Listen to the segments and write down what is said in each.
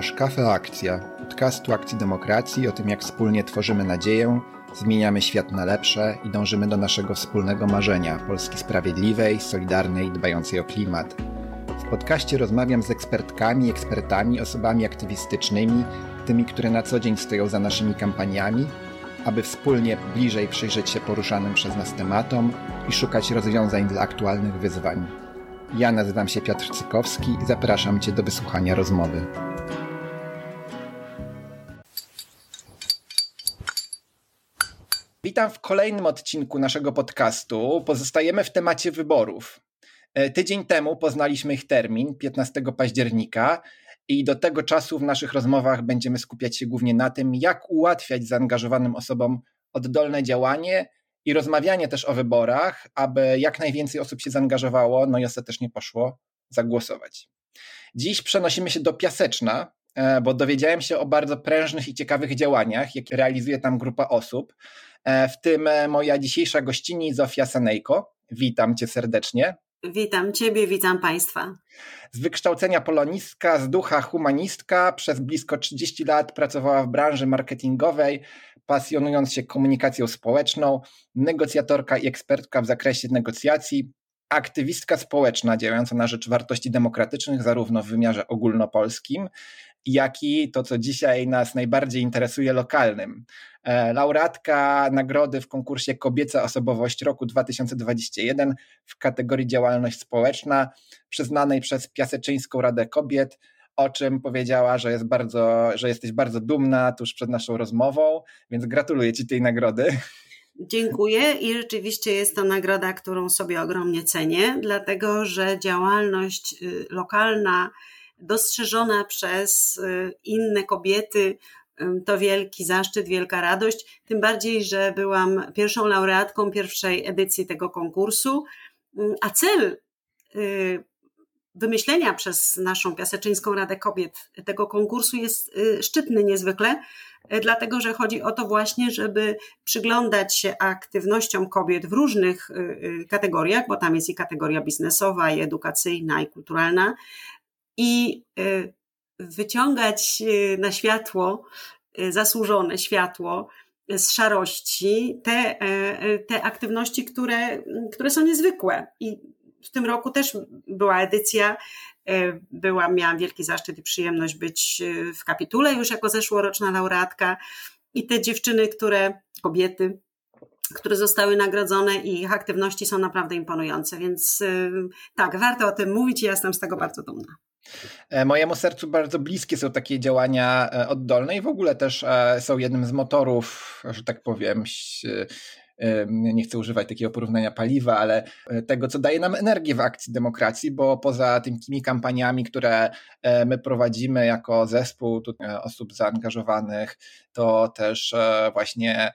Słuchasz Kafe Akcja, podcastu Akcji Demokracji o tym, jak wspólnie tworzymy nadzieję, zmieniamy świat na lepsze i dążymy do naszego wspólnego marzenia Polski sprawiedliwej, solidarnej dbającej o klimat. W podcaście rozmawiam z ekspertkami, ekspertami, osobami aktywistycznymi, tymi, które na co dzień stoją za naszymi kampaniami, aby wspólnie bliżej przyjrzeć się poruszanym przez nas tematom i szukać rozwiązań dla aktualnych wyzwań. Ja nazywam się Piotr Cykowski i zapraszam Cię do wysłuchania rozmowy. Witam w kolejnym odcinku naszego podcastu. Pozostajemy w temacie wyborów. E, tydzień temu poznaliśmy ich termin, 15 października, i do tego czasu w naszych rozmowach będziemy skupiać się głównie na tym, jak ułatwiać zaangażowanym osobom oddolne działanie i rozmawianie też o wyborach, aby jak najwięcej osób się zaangażowało, no i ostatecznie poszło zagłosować. Dziś przenosimy się do Piaseczna, e, bo dowiedziałem się o bardzo prężnych i ciekawych działaniach, jakie realizuje tam grupa osób, w tym e, moja dzisiejsza gościni Zofia Sanejko. Witam cię serdecznie. Witam Ciebie, witam Państwa. Z wykształcenia polonistka, z ducha humanistka, przez blisko 30 lat pracowała w branży marketingowej, pasjonując się komunikacją społeczną, negocjatorka i ekspertka w zakresie negocjacji, aktywistka społeczna działająca na rzecz wartości demokratycznych, zarówno w wymiarze ogólnopolskim, jak i to, co dzisiaj nas najbardziej interesuje, lokalnym. E, laureatka nagrody w konkursie Kobieca Osobowość roku 2021 w kategorii działalność społeczna, przyznanej przez Piaseczyńską Radę Kobiet, o czym powiedziała, że, jest bardzo, że jesteś bardzo dumna tuż przed naszą rozmową, więc gratuluję Ci tej nagrody. Dziękuję i rzeczywiście jest to nagroda, którą sobie ogromnie cenię, dlatego że działalność y, lokalna, dostrzeżona przez y, inne kobiety, to wielki zaszczyt, wielka radość. Tym bardziej, że byłam pierwszą laureatką pierwszej edycji tego konkursu, a cel y, wymyślenia przez naszą Piaseczyńską Radę Kobiet tego konkursu jest y, szczytny niezwykle, y, dlatego że chodzi o to właśnie, żeby przyglądać się aktywnościom kobiet w różnych y, kategoriach, bo tam jest i kategoria biznesowa, i edukacyjna, i kulturalna, i wyciągać na światło, zasłużone światło, z szarości te, te aktywności, które, które są niezwykłe. I w tym roku też była edycja, e, byłam, miałam wielki zaszczyt i przyjemność być e, w kapitule już jako zeszłoroczna laureatka i te dziewczyny, które, kobiety, które zostały nagrodzone i ich aktywności są naprawdę imponujące, więc e, tak, warto o tym mówić i ja jestem z tego bardzo dumna. Mojemu sercu bardzo bliskie są takie działania oddolne i w ogóle też są jednym z motorów, że tak powiem, nie chcę używać takiego porównania paliwa, ale e, tego, co daje nam energię w akcji demokracji, bo poza tymi kampaniami, które e, my prowadzimy jako zespół e, osób zaangażowanych, to też właśnie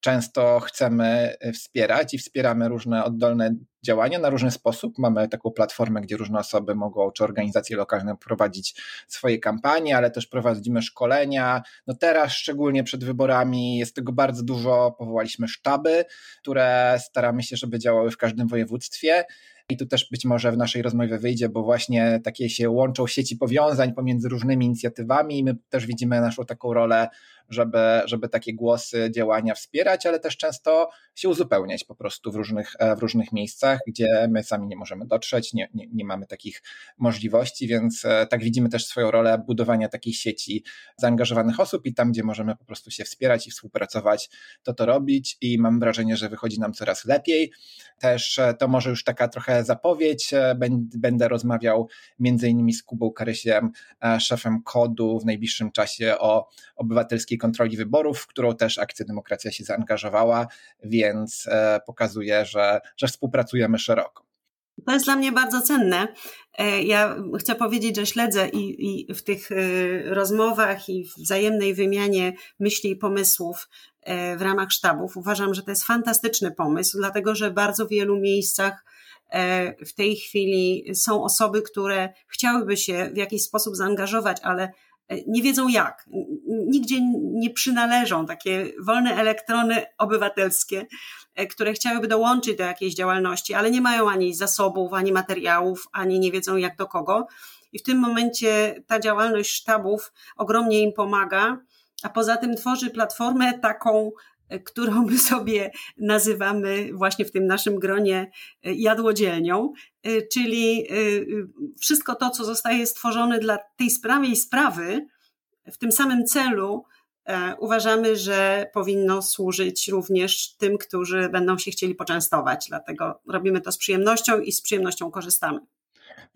często chcemy wspierać i wspieramy różne oddolne działania na różny sposób. Mamy taką platformę, gdzie różne osoby mogą, czy organizacje lokalne prowadzić swoje kampanie, ale też prowadzimy szkolenia. No teraz, szczególnie przed wyborami, jest tego bardzo dużo. Powołaliśmy sztaby, które staramy się, żeby działały w każdym województwie. I tu też być może w naszej rozmowie wyjdzie, bo właśnie takie się łączą sieci powiązań pomiędzy różnymi inicjatywami i my też widzimy naszą taką rolę żeby, żeby takie głosy, działania wspierać, ale też często się uzupełniać po prostu w różnych, e, w różnych miejscach, gdzie my sami nie możemy dotrzeć, nie, nie, nie mamy takich możliwości, więc e, tak widzimy też swoją rolę budowania takiej sieci zaangażowanych osób i tam, gdzie możemy po prostu się wspierać i współpracować, to to robić i mam wrażenie, że wychodzi nam coraz lepiej. Też e, to może już taka trochę zapowiedź, będę rozmawiał między innymi z Kubą Karysiem, szefem kodu w najbliższym czasie o obywatelskiej kontroli wyborów, w którą też Akcja Demokracja się zaangażowała, więc e, pokazuje, że, że współpracujemy szeroko. To jest dla mnie bardzo cenne. E, ja chcę powiedzieć, że śledzę i, i, w tych e, rozmowach i w wzajemnej wymianie myśli i pomysłów w ramach sztabów. Uważam, że to jest fantastyczny pomysł, dlatego że w bardzo wielu miejscach w tej chwili są osoby, które chciałyby się w jakiś sposób zaangażować, ale nie wiedzą jak. Nigdzie nie przynależą takie wolne elektrony obywatelskie, e, które chciałyby dołączyć do jakiejś działalności, ale nie mają ani zasobów, ani materiałów, ani nie wiedzą jak do kogo. i w tym momencie ta działalność sztabów ogromnie im pomaga, a poza tym tworzy platformę taką, którą my sobie nazywamy właśnie w tym naszym gronie jadłodzielnią, czyli wszystko to, co zostaje stworzone dla tej sprawy i sprawy, w tym samym celu, E, uważamy, że powinno służyć również tym, którzy będą się chcieli poczęstować. Dlatego robimy to z przyjemnością i z przyjemnością korzystamy.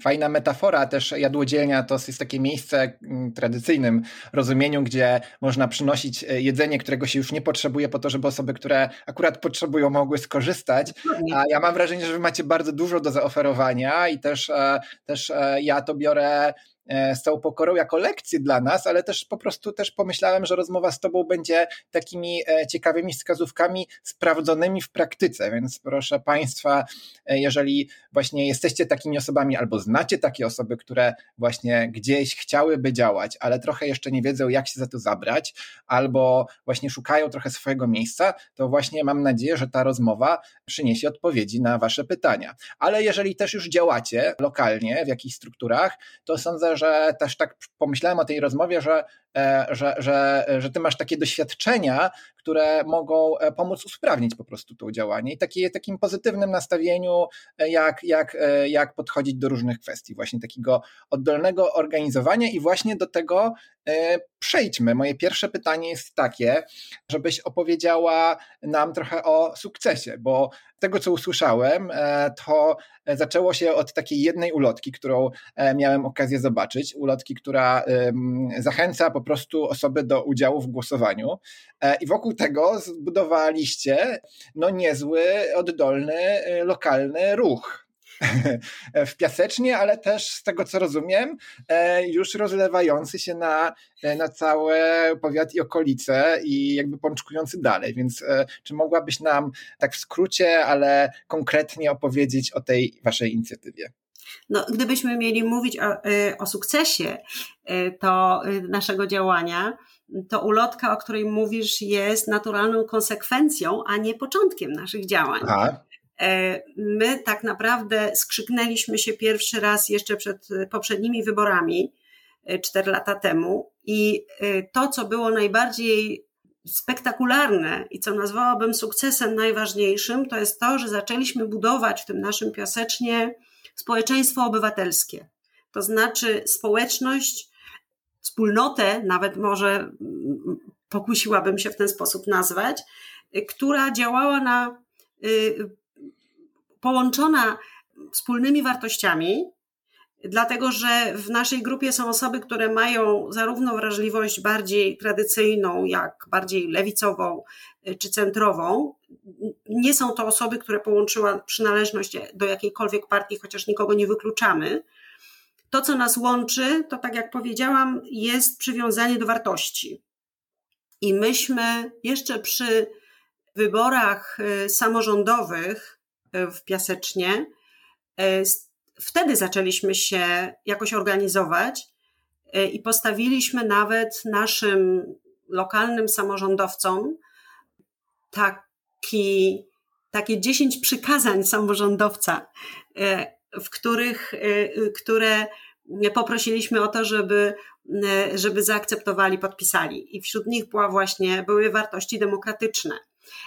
Fajna metafora, też jadłodzielnia to jest takie miejsce w tradycyjnym rozumieniu, gdzie można przynosić e, jedzenie, którego się już nie potrzebuje, po to, żeby osoby, które akurat potrzebują, mogły skorzystać. A ja mam wrażenie, że wy macie bardzo dużo do zaoferowania i też, e, też ja to biorę E, z całą pokorą jako lekcję dla nas, ale też po prostu też pomyślałem, że rozmowa z Tobą będzie takimi e, ciekawymi wskazówkami sprawdzonymi w praktyce, więc proszę Państwa, e, jeżeli właśnie jesteście takimi osobami albo znacie takie osoby, które właśnie gdzieś chciałyby działać, ale trochę jeszcze nie wiedzą, jak się za to zabrać, albo właśnie szukają trochę swojego miejsca, to właśnie mam nadzieję, że ta rozmowa przyniesie odpowiedzi na Wasze pytania. Ale jeżeli też już działacie lokalnie w jakichś strukturach, to sądzę, że też tak pomyślałem o tej rozmowie, że, że, że, że ty masz takie doświadczenia, które mogą e, pomóc usprawnić po prostu to działanie i takie, takim pozytywnym nastawieniu, e, jak, jak, jak podchodzić do różnych kwestii, właśnie takiego oddolnego organizowania i właśnie do tego przejdźmy. Moje pierwsze pytanie jest takie, żebyś opowiedziała nam trochę o sukcesie, bo tego, co usłyszałem, to zaczęło się od takiej jednej ulotki, którą miałem okazję zobaczyć. Ulotki, która zachęca po prostu osoby do udziału w głosowaniu. E, I wokół tego zbudowaliście no niezły, oddolny, y, lokalny ruch w Piasecznie, ale też z tego co rozumiem, e, już rozlewający się na, e, na całe powiat i okolice i jakby pączkujący dalej. Więc czy mogłabyś nam tak w skrócie, ale konkretnie opowiedzieć o tej waszej inicjatywie? No, gdybyśmy mieli mówić o, o sukcesie to naszego działania, to ulotka, o której mówisz, jest naturalną konsekwencją, a nie początkiem naszych działań. Aha. E, my tak naprawdę skrzyknęliśmy się pierwszy raz jeszcze przed poprzednimi wyborami, e, cztery lata temu, i e, to, co było najbardziej spektakularne i co nazwałabym sukcesem najważniejszym, to jest to, że zaczęliśmy budować w tym naszym piasecznie społeczeństwo obywatelskie. To znaczy społeczność, wspólnotę, nawet może mm, pokusiłabym się w ten sposób nazwać, która działała na, y, połączona wspólnymi wartościami, dlatego że w naszej grupie są osoby, które mają zarówno wrażliwość bardziej tradycyjną, jak bardziej lewicową y, czy centrową. Nie są to osoby, które połączyła przynależność do jakiejkolwiek partii, chociaż nikogo nie wykluczamy. To, co nas łączy, to tak jak powiedziałam, jest przywiązanie do wartości. I myśmy jeszcze przy wyborach y, samorządowych y, w Piasecznie, wtedy zaczęliśmy się jakoś organizować i postawiliśmy nawet naszym lokalnym samorządowcom taki, takie dziesięć przykazań samorządowca, w których, które poprosiliśmy o to, żeby, żeby zaakceptowali, podpisali. I wśród nich była właśnie, były wartości demokratyczne.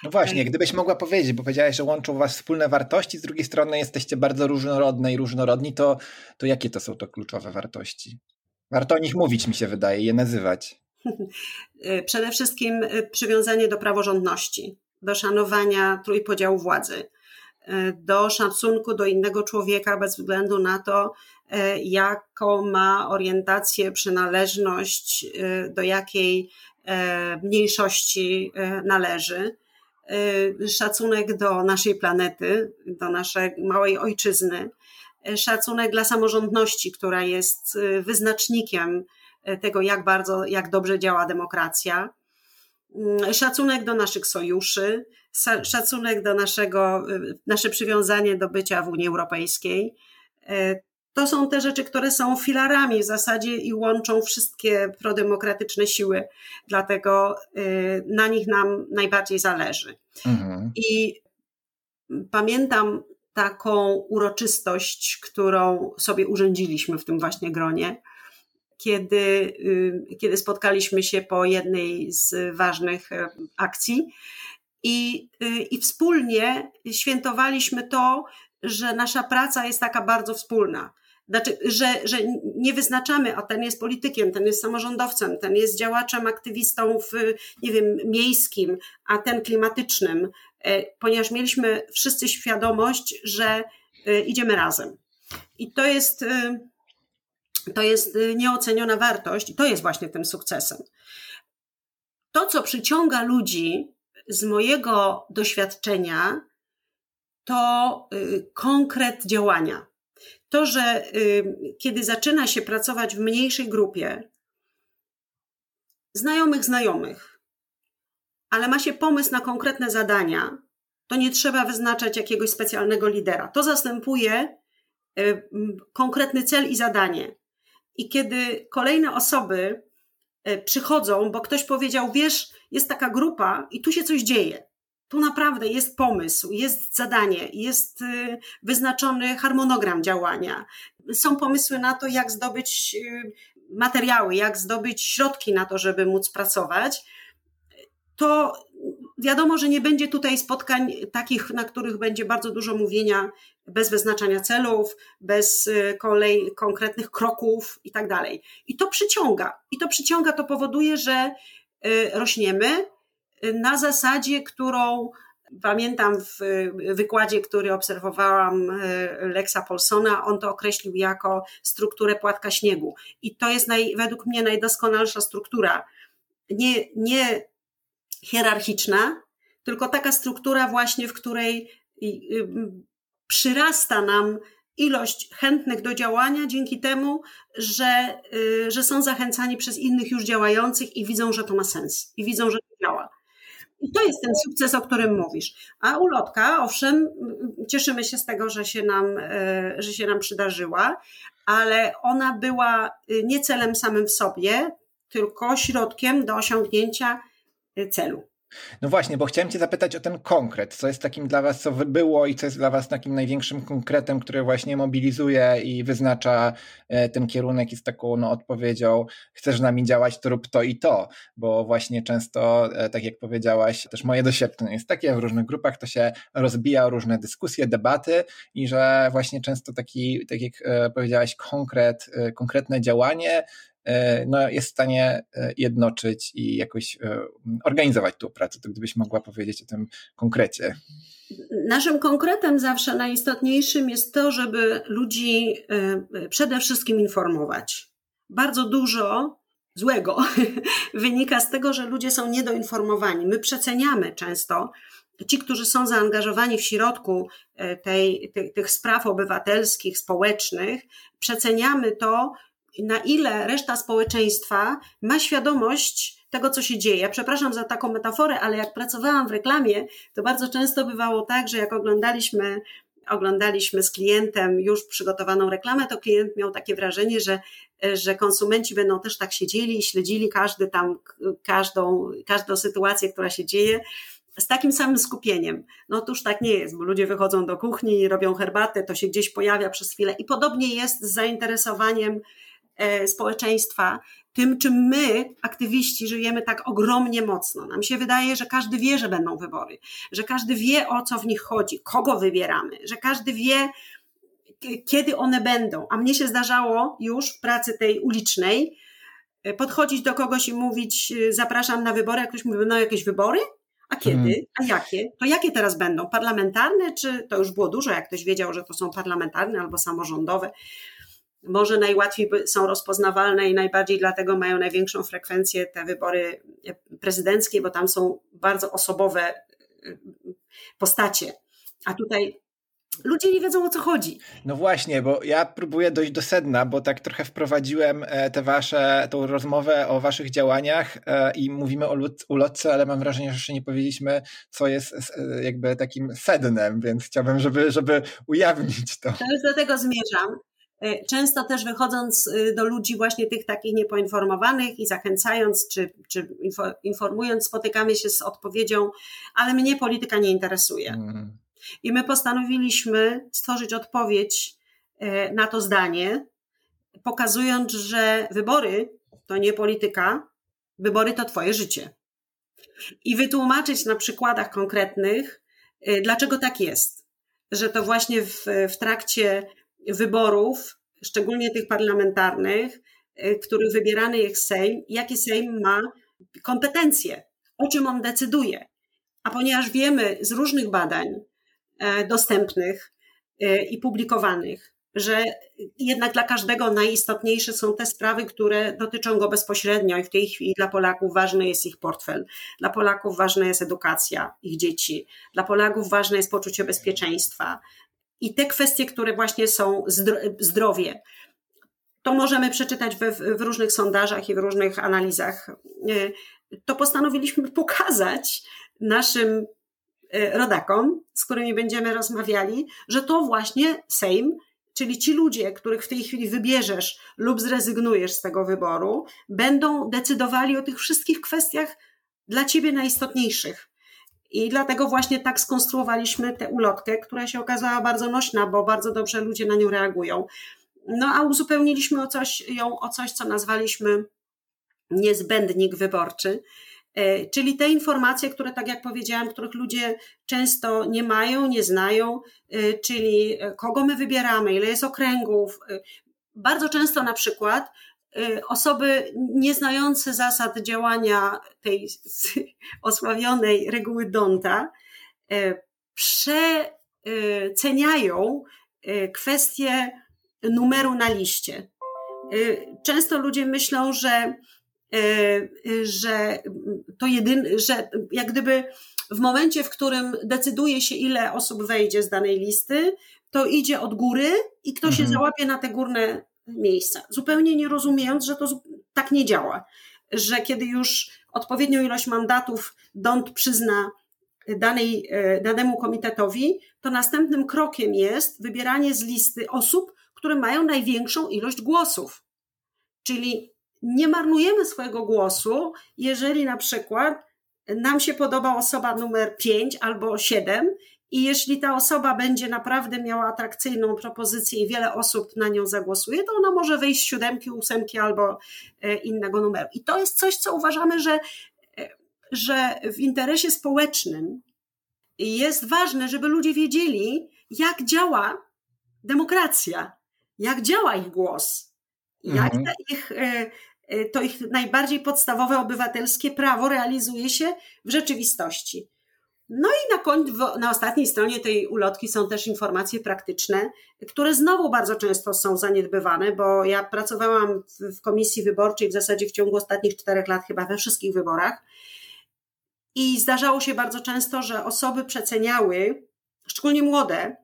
No właśnie, gdybyś mogła powiedzieć, bo powiedziałaś, że łączą was wspólne wartości, z drugiej strony jesteście bardzo różnorodne i różnorodni, to, to jakie to są to kluczowe wartości? Warto o nich mówić, mi się wydaje, je nazywać. Przede wszystkim przywiązanie do praworządności, do szanowania trójpodziału władzy, do szacunku do innego człowieka bez względu na to, e, jaką ma orientację, przynależność, e, do jakiej e, mniejszości należy. Szacunek do naszej planety, do naszej małej ojczyzny, szacunek dla samorządności, która jest wyznacznikiem tego, jak bardzo, jak dobrze działa demokracja szacunek do naszych sojuszy, szacunek do naszego, y, nasze przywiązanie do bycia w Unii Europejskiej. To są te rzeczy, które są filarami w zasadzie i łączą wszystkie prodemokratyczne siły, dlatego y, na nich nam najbardziej zależy. Mhm. I pamiętam taką uroczystość, którą sobie urządziliśmy w tym właśnie gronie, kiedy, y, kiedy spotkaliśmy się po jednej z ważnych e, akcji i, y, i wspólnie świętowaliśmy to, że nasza praca jest taka bardzo wspólna. Znaczy, że, że nie wyznaczamy, a ten jest politykiem, ten jest samorządowcem, ten jest działaczem, aktywistą w, nie wiem, miejskim, a ten klimatycznym, e, ponieważ mieliśmy wszyscy świadomość, że e, idziemy razem. I to jest, e, to jest nieoceniona wartość, i to jest właśnie tym sukcesem. To, co przyciąga ludzi z mojego doświadczenia, to konkret działania to, że kiedy zaczyna się pracować w mniejszej grupie, znajomych znajomych, ale ma się pomysł na konkretne zadania, to nie trzeba wyznaczać jakiegoś specjalnego lidera. To zastępuje y, konkretny cel i zadanie. I kiedy kolejne osoby y, przychodzą, bo ktoś powiedział, wiesz, jest taka grupa i tu się coś dzieje tu naprawdę jest pomysł, jest zadanie, jest y, wyznaczony harmonogram działania. Są pomysły na to, jak zdobyć y, materiały, jak zdobyć środki na to, żeby móc pracować. To wiadomo, że nie będzie tutaj spotkań takich, na których będzie bardzo dużo mówienia bez wyznaczania celów, bez y, kolej konkretnych kroków i tak dalej. I to przyciąga. I to przyciąga, to powoduje, że rośniemy, na zasadzie, którą pamiętam w wykładzie, który obserwowałam e, Lexa Polsona, on to określił jako strukturę płatka śniegu. I to jest naj, według mnie najdoskonalsza struktura. Nie, nie hierarchiczna, tylko taka struktura właśnie, w której przyrasta nam ilość chętnych do działania dzięki temu, że, y, że są zachęcani przez innych już działających i widzą, że to ma sens i widzą, że. I to jest ten sukces, o którym mówisz. A ulotka, owszem, cieszymy się z tego, że się nam, e, że się nam przydarzyła, ale ona była y, nie celem samym w sobie, tylko środkiem do osiągnięcia y, celu. No właśnie, bo chciałem Cię zapytać o ten konkret. Co jest takim dla Was, co było i co jest dla Was takim największym konkretem, który właśnie mobilizuje i wyznacza e, ten kierunek i z taką no, odpowiedzią chcesz z nami działać, to rób to i to. Bo właśnie często, e, tak jak powiedziałaś, też moje doświadczenie jest takie, w różnych grupach to się rozbija różne dyskusje, debaty i że właśnie często taki, tak jak e, powiedziałaś, konkret, konkretne działanie no, jest w stanie e, jednoczyć i jakoś e, organizować tą pracę. To gdybyś mogła powiedzieć o tym konkrecie. Naszym konkretem zawsze najistotniejszym jest to, żeby ludzi przede wszystkim informować. Bardzo dużo złego wynika z tego, że ludzie są niedoinformowani. My przeceniamy często ci, którzy są zaangażowani w środku tej, tych, tych spraw obywatelskich, społecznych, przeceniamy to, na ile reszta społeczeństwa ma świadomość tego, co się dzieje. Ja przepraszam za taką metaforę, ale jak pracowałam w reklamie, to bardzo często bywało tak, że jak oglądaliśmy oglądaliśmy z klientem już przygotowaną reklamę, to klient miał takie wrażenie, że, że konsumenci będą też tak siedzieli i śledzili każdy tam, każdą, każdą sytuację, która się dzieje z takim samym skupieniem. No otóż tak nie jest, bo ludzie wychodzą do kuchni, robią herbatę, to się gdzieś pojawia przez chwilę i podobnie jest z zainteresowaniem społeczeństwa, tym, czym my, aktywiści, żyjemy tak ogromnie mocno. Nam się wydaje, że każdy wie, że będą wybory, że każdy wie, o co w nich chodzi, kogo wybieramy, że każdy wie, kiedy one będą. A mnie się zdarzało już w pracy tej ulicznej e, podchodzić do kogoś i mówić, e, zapraszam na wybory, jak ktoś mówi, no jakieś wybory? A kiedy? Hmm. A jakie? To jakie teraz będą? Parlamentarne, czy to już było dużo, jak ktoś wiedział, że to są parlamentarne albo samorządowe? Może najłatwiej są rozpoznawalne i najbardziej dlatego mają największą frekwencję te wybory prezydenckie, bo tam są bardzo osobowe y, postacie. A tutaj ludzie nie wiedzą o co chodzi. No właśnie, bo ja próbuję dojść do sedna, bo tak trochę wprowadziłem e, te wasze, tą rozmowę o waszych działaniach e, i mówimy o ulotce, ale mam wrażenie, że jeszcze nie powiedzieliśmy, co jest e, jakby takim sednem, więc chciałbym, żeby, żeby ujawnić to. To już do tego zmierzam. E, często też wychodząc y, do ludzi właśnie tych takich niepoinformowanych i zachęcając czy, czy informując, spotykamy się z odpowiedzią, ale mnie polityka nie interesuje. Mm. I my postanowiliśmy stworzyć odpowiedź e, na to zdanie, pokazując, że wybory to nie polityka, wybory to Twoje życie. I wytłumaczyć na przykładach konkretnych, e, dlaczego tak jest. Że to właśnie w, w trakcie wyborów, szczególnie tych parlamentarnych, e, których wybierany jest Sejm, jakie Sejm ma kompetencje, o czym on decyduje. A ponieważ wiemy z różnych badań e, dostępnych i publikowanych, że jednak dla każdego najistotniejsze są te sprawy, które dotyczą go bezpośrednio i w tej chwili dla Polaków ważny jest ich portfel, dla Polaków ważna jest edukacja ich dzieci, dla Polaków ważne jest poczucie bezpieczeństwa i te kwestie, które właśnie są zdrowie. To możemy przeczytać we, w różnych sondażach i w różnych analizach. E, to postanowiliśmy pokazać naszym e, rodakom, z którymi będziemy rozmawiali, że to właśnie Sejm Czyli ci ludzie, których w tej chwili wybierzesz lub zrezygnujesz z tego wyboru, będą decydowali o tych wszystkich kwestiach dla ciebie najistotniejszych. I dlatego właśnie tak skonstruowaliśmy tę ulotkę, która się okazała bardzo nośna, bo bardzo dobrze ludzie na nią reagują. No a uzupełniliśmy o coś, ją o coś, co nazwaliśmy niezbędnik wyborczy. E, czyli te informacje, które, tak jak powiedziałam, których ludzie często nie mają, nie znają, e, czyli e, kogo my wybieramy, ile jest okręgów. Bardzo często na przykład osoby nieznające zasad działania tej osławionej reguły Donta przeceniają kwestię numeru na liście. Często ludzie myślą, że że to jedyny, że jak gdyby w momencie, w którym decyduje się, ile osób wejdzie z danej listy, to idzie od góry i kto mhm. się załapie na te górne miejsca. Zupełnie nie rozumiejąc, że to tak nie działa. Że kiedy już odpowiednią ilość mandatów DONT przyzna danej, e, danemu komitetowi, to następnym krokiem jest wybieranie z listy osób, które mają największą ilość głosów. Czyli nie marnujemy swojego głosu, jeżeli na przykład nam się podoba osoba numer 5 albo 7 i jeśli ta osoba będzie naprawdę miała atrakcyjną propozycję i wiele osób na nią zagłosuje, to ona może wyjść z siódemki, ósemki albo e, innego numeru. I to jest coś, co uważamy, że, e, że w interesie społecznym jest ważne, żeby ludzie wiedzieli, jak działa demokracja, jak działa ich głos, jak mhm. ich e, to ich najbardziej podstawowe obywatelskie prawo realizuje się w rzeczywistości. No i na, koń, na ostatniej stronie tej ulotki są też informacje praktyczne, które znowu bardzo często są zaniedbywane, bo ja pracowałam w, komisji wyborczej w zasadzie w ciągu ostatnich czterech lat, chyba we wszystkich wyborach. I zdarzało się bardzo często, że osoby przeceniały, szczególnie młode,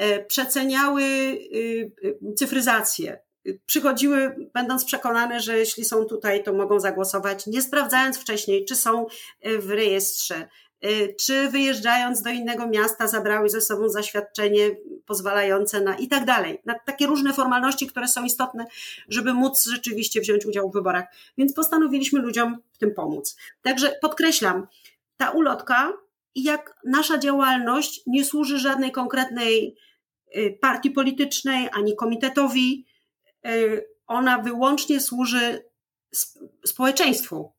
y, przeceniały y, cyfryzację, przychodziły, będąc przekonane, że jeśli są tutaj, to mogą zagłosować, nie sprawdzając wcześniej, czy są e, w rejestrze, e, czy wyjeżdżając do innego miasta zabrały ze sobą zaświadczenie pozwalające na i tak dalej. Na takie różne formalności, które są istotne, żeby móc rzeczywiście wziąć udział w wyborach. Więc postanowiliśmy ludziom w tym pomóc. Także podkreślam, ta ulotka i jak nasza działalność nie służy żadnej konkretnej e, partii politycznej ani komitetowi, Y, ona wyłącznie służy społeczeństwu.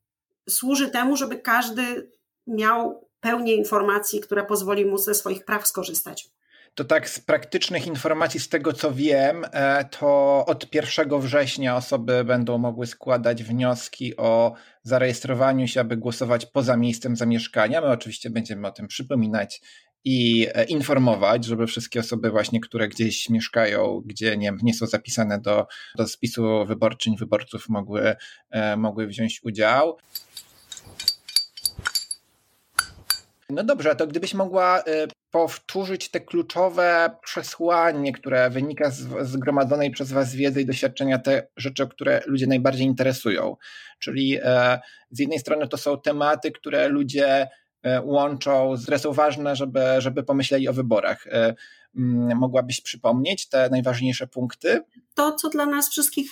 Służy temu, żeby każdy miał pełnię informacji, która pozwoli mu ze swoich praw skorzystać. To tak z praktycznych informacji, z tego co wiem, e, to od 1 września osoby będą mogły składać wnioski o zarejestrowaniu się, aby głosować poza miejscem zamieszkania. My oczywiście będziemy o tym przypominać i e, informować, żeby wszystkie osoby właśnie, które gdzieś mieszkają, gdzie nie, nie są zapisane do, do spisu wyborczyń, wyborców mogły, e, mogły wziąć udział. No dobrze, to gdybyś mogła e, powtórzyć te kluczowe przesłanie, które wynika z zgromadzonej przez Was wiedzy i doświadczenia, te rzeczy, które ludzie najbardziej interesują. Czyli z jednej strony to są tematy, które ludzie E, łączą, które są ważne, żeby, żeby pomyśleli o wyborach. E, mm, mogłabyś przypomnieć te najważniejsze punkty? To, co dla nas wszystkich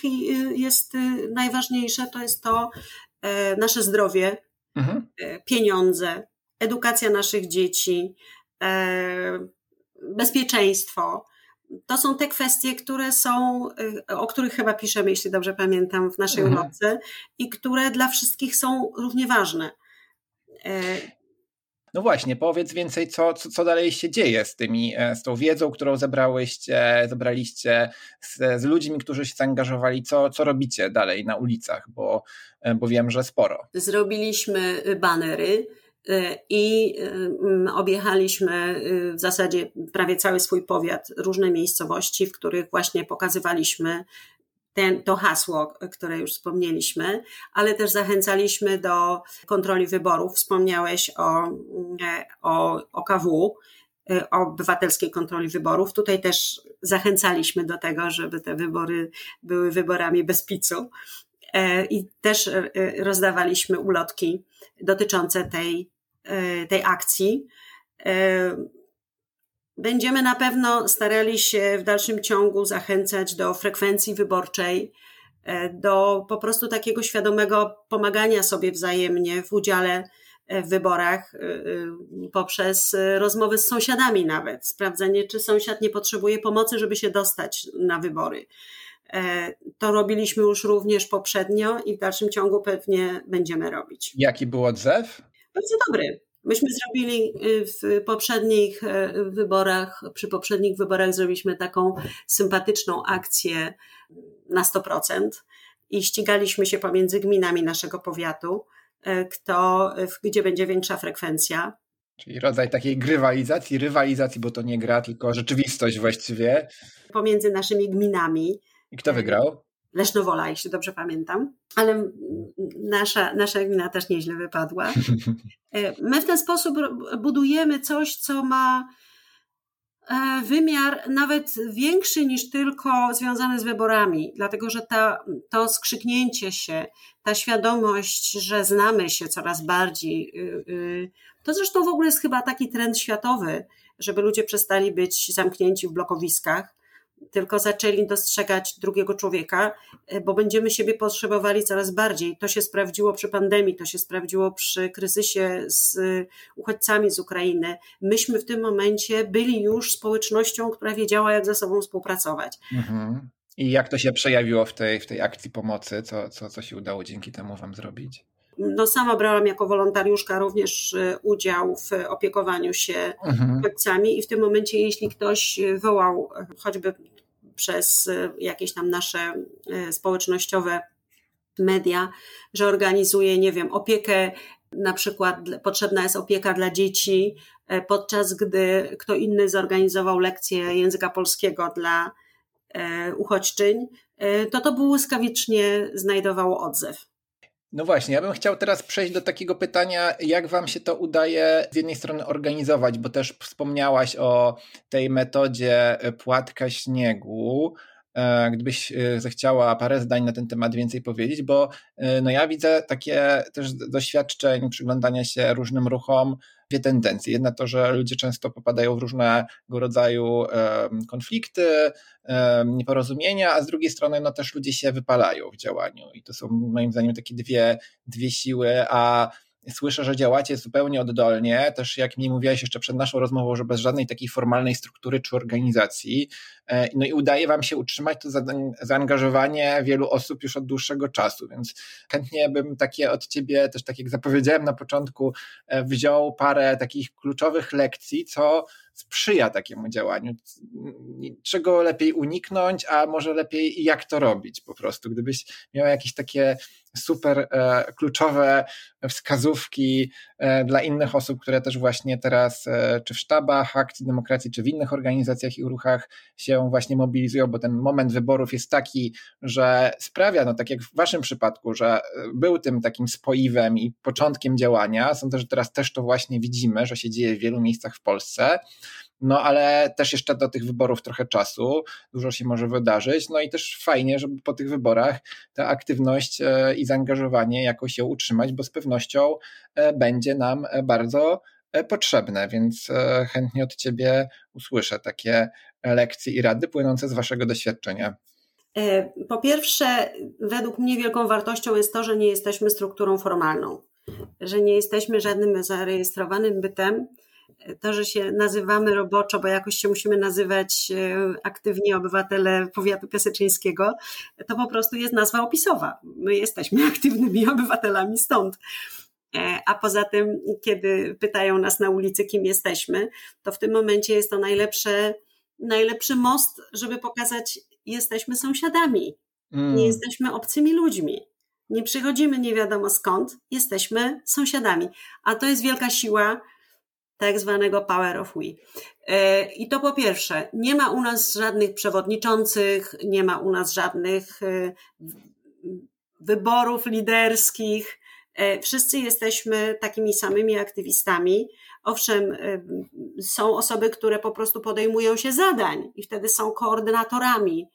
jest najważniejsze, to jest to e, nasze zdrowie, mhm. pieniądze, edukacja naszych dzieci, bezpieczeństwo. To są te kwestie, które są, o których chyba piszemy, jeśli dobrze pamiętam, w naszej mhm. ulotce i które dla wszystkich są równie ważne. No właśnie, powiedz więcej, co, co, co dalej się dzieje z tymi, e, z tą wiedzą, którą zebrałyście, zebraliście, z, z ludźmi, którzy się zaangażowali, co, co robicie dalej na ulicach, bo, e, bo wiem, że sporo. Zrobiliśmy banery, e, i objechaliśmy w zasadzie prawie cały swój powiat, różne miejscowości, w których właśnie pokazywaliśmy ten, to hasło, które już wspomnieliśmy, ale też zachęcaliśmy do kontroli wyborów. Wspomniałeś o, o, o KW, o obywatelskiej kontroli wyborów. Tutaj też zachęcaliśmy do tego, żeby te wybory były wyborami bez picu. E, I też e, rozdawaliśmy ulotki dotyczące tej, e, tej akcji. Będziemy na pewno starali się w dalszym ciągu zachęcać do frekwencji wyborczej, e, do po prostu takiego świadomego pomagania sobie wzajemnie w udziale e, w wyborach e, poprzez rozmowy z sąsiadami nawet, sprawdzenie, czy sąsiad nie potrzebuje pomocy, żeby się dostać na wybory. To robiliśmy już również poprzednio i w dalszym ciągu pewnie będziemy robić. Jaki był odzew? Bardzo dobry. Myśmy zrobili y, w poprzednich y, wyborach, przy poprzednich wyborach zrobiliśmy taką sympatyczną akcję na 100% i ścigaliśmy się pomiędzy gminami naszego powiatu, y, kto, gdzie będzie większa frekwencja. Czyli rodzaj takiej grywalizacji, rywalizacji, bo to nie gra, tylko rzeczywistość właściwie. Pomiędzy naszymi gminami. I kto wygrał? Lesznowola, jeśli dobrze pamiętam, ale nasza, nasza gmina też nieźle wypadła. E, my w ten sposób budujemy coś, co ma e, wymiar nawet większy niż tylko związany z wyborami, dlatego że ta, to skrzyknięcie się, ta świadomość, że znamy się coraz bardziej, y, y, to zresztą w ogóle jest chyba taki trend światowy, żeby ludzie przestali być zamknięci w blokowiskach tylko zaczęli dostrzegać drugiego człowieka, e, bo będziemy siebie potrzebowali coraz bardziej. To się sprawdziło przy pandemii, to się sprawdziło przy kryzysie z uchodźcami z Ukrainy. Myśmy w tym momencie byli już społecznością, która wiedziała, jak ze sobą współpracować. Mhm. I jak to się przejawiło w tej, w tej akcji pomocy? Co, co, co się udało dzięki temu Wam zrobić? No, sama brałam jako wolontariuszka również e, udział w opiekowaniu się mhm. uchodźcami i w tym momencie, jeśli ktoś wołał choćby przez e, jakieś tam nasze e, społecznościowe media, że organizuje, nie wiem, opiekę, na przykład potrzebna jest opieka dla dzieci, e, podczas gdy kto inny zorganizował lekcję języka polskiego dla uchodźczyń, to to błyskawicznie znajdowało odzew. No właśnie, ja bym chciał teraz przejść do takiego pytania, jak Wam się to udaje z jednej strony organizować, bo też wspomniałaś o tej metodzie płatka śniegu. E, gdybyś e, zechciała parę zdań na ten temat więcej powiedzieć, bo e, no ja widzę takie też doświadczeń przyglądania się różnym ruchom, dwie tendencje. Jedna to, że ludzie często popadają w różnego rodzaju konflikty, nieporozumienia, a z drugiej strony no też ludzie się wypalają w działaniu i to są moim zdaniem takie dwie, dwie siły, a słyszę, że działacie zupełnie oddolnie, też jak mi mówiłaś jeszcze przed naszą rozmową, że bez żadnej takiej formalnej struktury czy organizacji, e, no i udaje wam się utrzymać to zaangażowanie wielu osób już od dłuższego czasu, więc chętnie bym takie od ciebie, też tak jak zapowiedziałem na początku, e, wziął parę takich kluczowych lekcji, co sprzyja takiemu działaniu. Czego lepiej uniknąć, a może lepiej jak to robić po prostu. Gdybyś miała jakieś takie super e, kluczowe wskazówki e, dla innych osób, które też właśnie teraz e, czy w sztabach akcji demokracji, czy w innych organizacjach i ruchach się właśnie mobilizują, bo ten moment wyborów jest taki, że sprawia, no tak jak w waszym przypadku, że był tym takim spoiwem i początkiem działania. Sądzę, że teraz też to właśnie widzimy, że się dzieje w wielu miejscach w Polsce. No ale też jeszcze do tych wyborów trochę czasu, dużo się może wydarzyć. No i też fajnie, żeby po tych wyborach ta aktywność e, i zaangażowanie jakoś ją utrzymać, bo z pewnością e, będzie nam e, bardzo potrzebne, więc chętnie od Ciebie usłyszę takie lekcje i rady płynące z Waszego doświadczenia. Po pierwsze, według mnie wielką wartością jest to, że nie jesteśmy strukturą formalną, że nie jesteśmy żadnym zarejestrowanym bytem, to, że się nazywamy roboczo, bo jakoś się musimy nazywać e, aktywni obywatele powiatu piaseczyńskiego, to po prostu jest nazwa opisowa. My jesteśmy aktywnymi obywatelami stąd. E, a poza tym, kiedy pytają nas na ulicy, kim jesteśmy, to w tym momencie jest to najlepsze, najlepszy most, żeby pokazać, jesteśmy sąsiadami, mm. nie jesteśmy obcymi ludźmi. Nie przychodzimy nie wiadomo skąd, jesteśmy sąsiadami. A to jest wielka siła tak zwanego power of we. E, I to po pierwsze, nie ma u nas żadnych przewodniczących, nie ma u nas żadnych e, wyborów liderskich. E, wszyscy jesteśmy takimi samymi aktywistami. Owszem, są osoby, które po prostu podejmują się zadań i wtedy są koordynatorami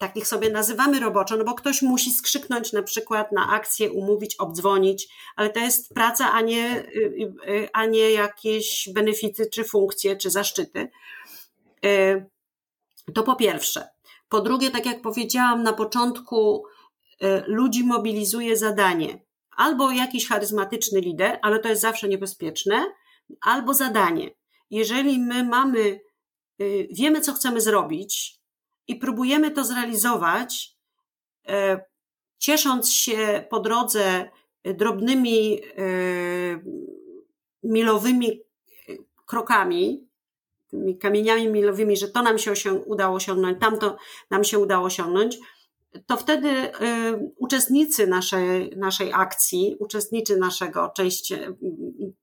takich sobie nazywamy roboczo, no bo ktoś musi skrzyknąć na przykład na akcję, umówić, obdzwonić, ale to jest praca, a nie, y, y, a nie jakieś benefity, czy funkcje, czy zaszczyty. Y, to po pierwsze. Po drugie, tak jak powiedziałam na początku, ludzi mobilizuje zadanie. Albo jakiś charyzmatyczny lider, ale to jest zawsze niebezpieczne, albo zadanie. Jeżeli my mamy, wiemy, co chcemy zrobić, i próbujemy to zrealizować, e, ciesząc się po drodze drobnymi, e, milowymi krokami, tymi kamieniami milowymi, że to nam się udało osiągnąć, tamto nam się udało osiągnąć, to wtedy e, uczestnicy naszej, naszej akcji, uczestnicy naszego,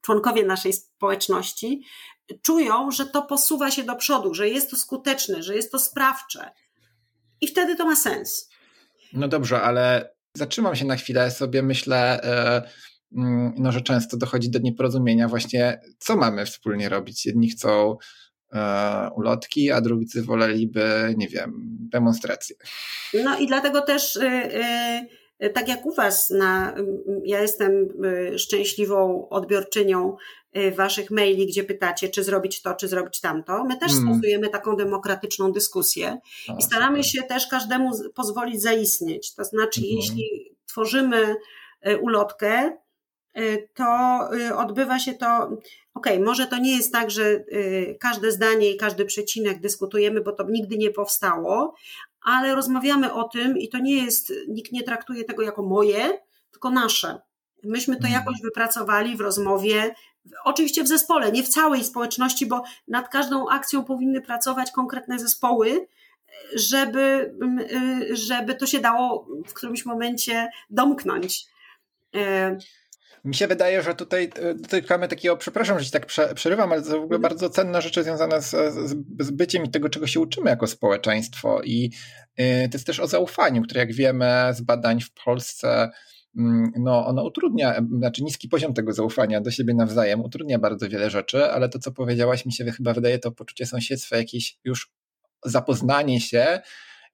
członkowie naszej społeczności czują, że to posuwa się do przodu, że jest to skuteczne, że jest to sprawcze. I wtedy to ma sens. No dobrze, ale zatrzymam się na chwilę, sobie myślę, e, mm, no, że często dochodzi do nieporozumienia właśnie, co mamy wspólnie robić. Jedni chcą e, ulotki, a drudzy woleliby, nie wiem, demonstracje. No i dlatego też e, tak jak u Was, na, ja jestem szczęśliwą odbiorczynią Y, waszych maili, gdzie pytacie, czy zrobić to, czy zrobić tamto. My też mm. stosujemy taką demokratyczną dyskusję i staramy się też każdemu pozwolić zaistnieć. To znaczy, mm. jeśli tworzymy ulotkę, to odbywa się to, ok, może to nie jest tak, że każde zdanie i każdy przecinek dyskutujemy, bo to nigdy nie powstało, ale rozmawiamy o tym i to nie jest, nikt nie traktuje tego jako moje, tylko nasze. Myśmy to mm. jakoś wypracowali w rozmowie, Oczywiście w zespole, nie w całej społeczności, bo nad każdą akcją powinny pracować konkretne zespoły, żeby, y, żeby to się dało w którymś momencie domknąć. E, Mi się wydaje, że tutaj dotykamy takiego, przepraszam, że ci tak przerywam, ale to w ogóle mhm. bardzo cenne rzeczy związane z, z byciem i tego, czego się uczymy jako społeczeństwo. I y, to jest też o zaufaniu, które jak wiemy z badań w Polsce Mm, no ono utrudnia, znaczy niski poziom tego zaufania do siebie nawzajem utrudnia bardzo wiele rzeczy, ale to, co powiedziałaś, mi się chyba wydaje, to poczucie sąsiedztwa, jakieś już zapoznanie się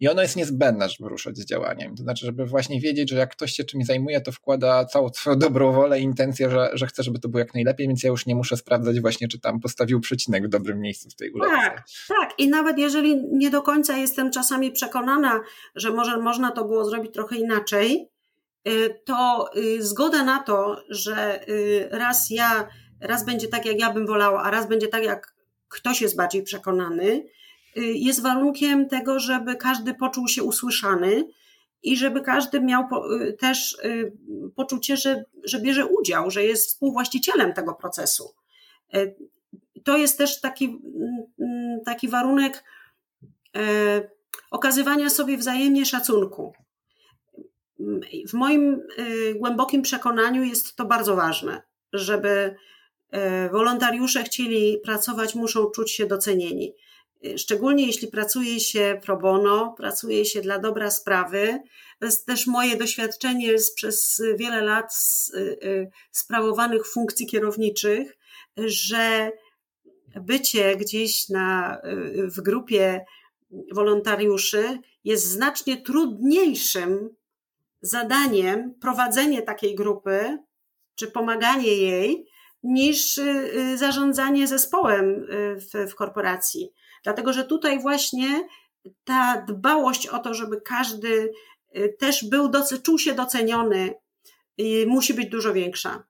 i ono jest niezbędne, żeby ruszać z działaniem. To znaczy, żeby właśnie wiedzieć, że jak ktoś się czymś zajmuje, to wkłada całą swoją dobrą wolę i intencję, że, że chce, żeby to było jak najlepiej, więc ja już nie muszę sprawdzać właśnie, czy tam postawił przecinek w dobrym miejscu w tej ulotce. Tak, tak. I nawet jeżeli nie do końca jestem czasami przekonana, że może można to było zrobić trochę inaczej, Y, to y, zgoda na to, że y, raz ja, raz będzie tak, jak ja bym wolała, a raz będzie tak, jak ktoś jest bardziej przekonany, jest warunkiem tego, żeby każdy poczuł się usłyszany i żeby każdy miał też poczucie, że, że bierze udział, że jest współwłaścicielem tego procesu. To jest też taki, mm, mm, taki warunek okazywania sobie wzajemnie szacunku w moim y, głębokim przekonaniu jest to bardzo ważne, żeby y, wolontariusze chcieli pracować, muszą czuć się docenieni. Y, szczególnie jeśli pracuje się pro bono, pracuje się dla dobra sprawy. To jest też moje doświadczenie z, przez wiele lat z, sprawowanych funkcji kierowniczych, że bycie gdzieś na, w grupie wolontariuszy jest znacznie trudniejszym zadaniem prowadzenie takiej grupy, czy pomaganie jej, niż y, y, zarządzanie zespołem y, w, w korporacji. Dlatego, że tutaj właśnie ta dbałość o to, żeby każdy też był, czuł się doceniony, musi być dużo większa.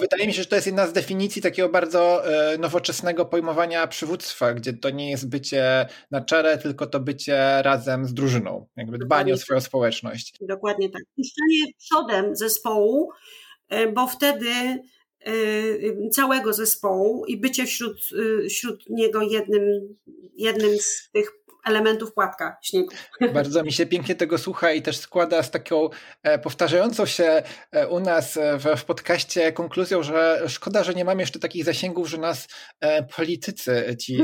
Wydaje mi się, że to jest jedna z definicji takiego bardzo e, nowoczesnego pojmowania przywództwa, gdzie to nie jest bycie na czele, tylko to bycie razem z drużyną, jakby dbanie Dokładnie. o swoją społeczność. Dokładnie tak. Puszczanie przodem zespołu, e, bo wtedy całego zespołu i bycie wśród, wśród niego jednym, jednym z tych elementów płatka śniegu. Bardzo mi się pięknie tego słucha i też składa z taką e, powtarzającą się e, u nas w, w podcaście konkluzją, że szkoda, że nie mamy jeszcze takich zasięgów, że nas e, politycy ci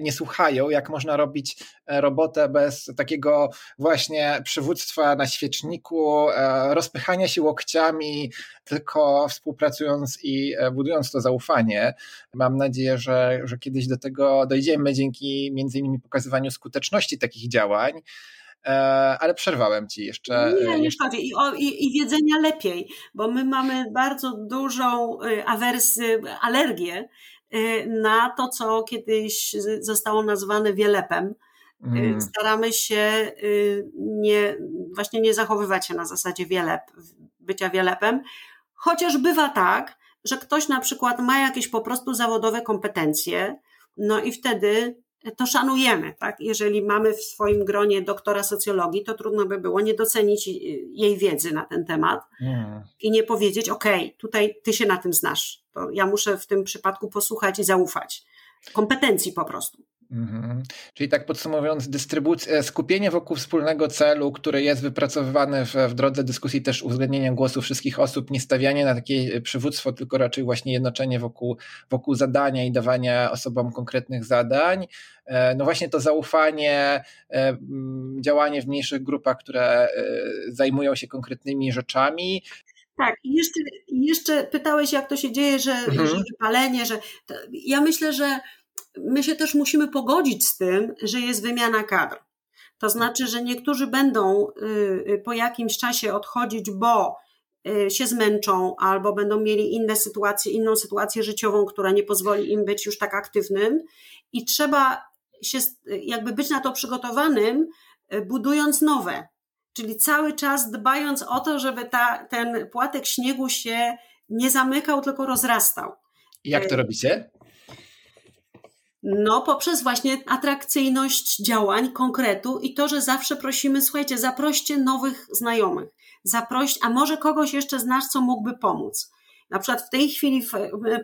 nie słuchają, jak można robić robotę bez takiego właśnie przywództwa na świeczniku, rozpychania się łokciami, tylko współpracując i budując to zaufanie. Mam nadzieję, że, że kiedyś do tego dojdziemy dzięki między innymi pokazywaniu skuteczności takich działań. E, ale przerwałem ci jeszcze. Nie, nie szkodzi. I, o, i, I wiedzenia lepiej, bo my mamy bardzo dużą y, awersję, alergię y, na to, co kiedyś zostało nazwane wielepem. Mm. Staramy się nie, właśnie nie zachowywać się na zasadzie wielep, bycia wielepem, chociaż bywa tak, że ktoś na przykład ma jakieś po prostu zawodowe kompetencje, no i wtedy to szanujemy, tak? Jeżeli mamy w swoim gronie doktora socjologii, to trudno by było nie docenić jej wiedzy na ten temat mm. i nie powiedzieć, ok, tutaj ty się na tym znasz, to ja muszę w tym przypadku posłuchać i zaufać. Kompetencji po prostu. Mhm. Czyli tak podsumowując, dystrybucja, skupienie wokół wspólnego celu, który jest wypracowywany w, w drodze dyskusji też uwzględnienia głosu wszystkich osób, nie stawianie na takie przywództwo, tylko raczej właśnie jednoczenie wokół, wokół zadania i dawania osobom konkretnych zadań. E, no właśnie to zaufanie, e, działanie w mniejszych grupach, które e, zajmują się konkretnymi rzeczami, tak, i jeszcze, jeszcze pytałeś, jak to się dzieje, że, mhm. że wypalenie, że. To, ja myślę, że my się też musimy pogodzić z tym, że jest wymiana kadr. To znaczy, że niektórzy będą y, y, po jakimś czasie odchodzić, bo y, się zmęczą albo będą mieli inne sytuacje, inną sytuację życiową, która nie pozwoli im być już tak aktywnym i trzeba się jakby być na to przygotowanym, budując nowe. Czyli cały czas dbając o to, żeby ta, ten płatek śniegu się nie zamykał, tylko rozrastał. I jak to robicie? No, poprzez właśnie atrakcyjność działań, konkretu i to, że zawsze prosimy, słuchajcie, zaproście nowych znajomych, zaproś, a może kogoś jeszcze znasz, co mógłby pomóc. Na przykład w tej chwili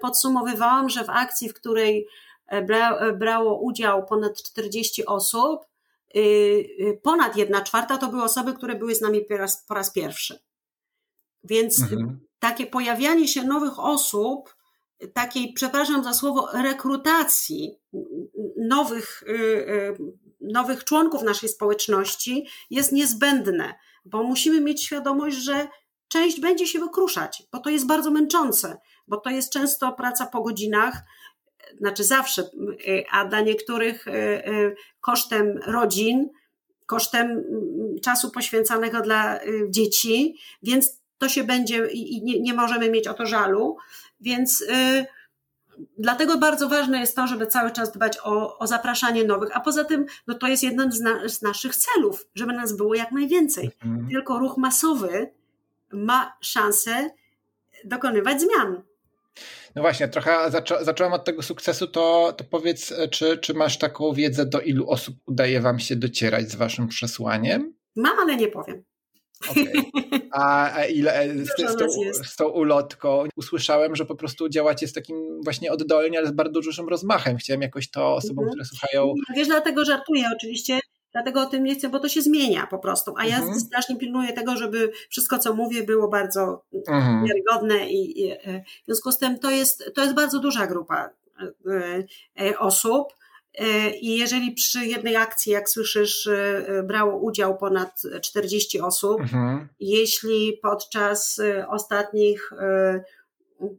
podsumowywałam, że w akcji, w której e, bra, e, brało udział ponad 40 osób, y, y, ponad jedna czwarta to były osoby, które były z nami po raz, po raz pierwszy. Więc mhm. takie pojawianie się nowych osób takiej, przepraszam za słowo, rekrutacji nowych, y, y, nowych członków naszej społeczności jest niezbędne, bo musimy mieć świadomość, że część będzie się wykruszać, bo to jest bardzo męczące, bo to jest często praca po godzinach, znaczy zawsze, y, a dla niektórych kosztem rodzin, kosztem czasu poświęcanego dla dzieci, więc to się będzie i nie, nie możemy mieć o to żalu. Więc y, dlatego bardzo ważne jest to, żeby cały czas dbać o, o zapraszanie nowych, a poza tym no to jest jeden z, na, z naszych celów, żeby nas było jak najwięcej. Mhm. Tylko ruch masowy ma szansę dokonywać zmian. No właśnie, trochę zaczą, zacząłem od tego sukcesu, to, to powiedz, czy, czy masz taką wiedzę, do ilu osób udaje Wam się docierać z Waszym przesłaniem? Mam, ale nie powiem. Okay. A, a ile e, z, z, tą, z, tą, ulotką usłyszałem, że po prostu działacie z takim właśnie oddolnie, ale z bardzo dużym rozmachem. Chciałem jakoś to osobom, mhm. które słuchają. Wiesz, dlatego żartuję oczywiście. Dlatego o tym nie chcę, bo to się zmienia po prostu. A ja mhm. strasznie pilnuję tego, żeby wszystko, co mówię, było bardzo mhm. wiarygodne i, i e, w związku z tym to jest, to jest bardzo duża grupa e, osób. E, I jeżeli przy jednej akcji, jak słyszysz, e, e, brało udział ponad 40 osób, mhm. jeśli podczas ostatnich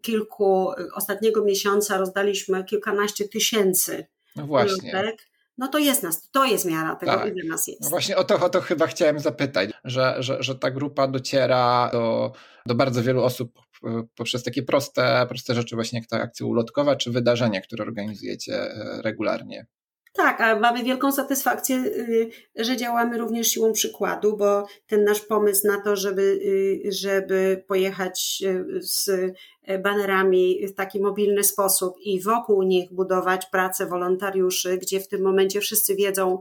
kilku, ostatniego miesiąca rozdaliśmy kilkanaście tysięcy no właśnie. no to jest nas, to jest miara tego, tak. ile nas jest. No właśnie o to, o to chyba chciałem zapytać, że, że, że ta grupa dociera do, do bardzo wielu osób poprzez takie proste, proste rzeczy, właśnie jak ta akcja ulotkowa, czy wydarzenia, które organizujecie e, regularnie. Tak, a mamy wielką satysfakcję, y, że działamy również siłą przykładu, bo ten nasz pomysł na to, żeby, y, żeby pojechać y, z banerami w taki mobilny sposób i wokół nich budować pracę wolontariuszy, gdzie w tym momencie wszyscy wiedzą,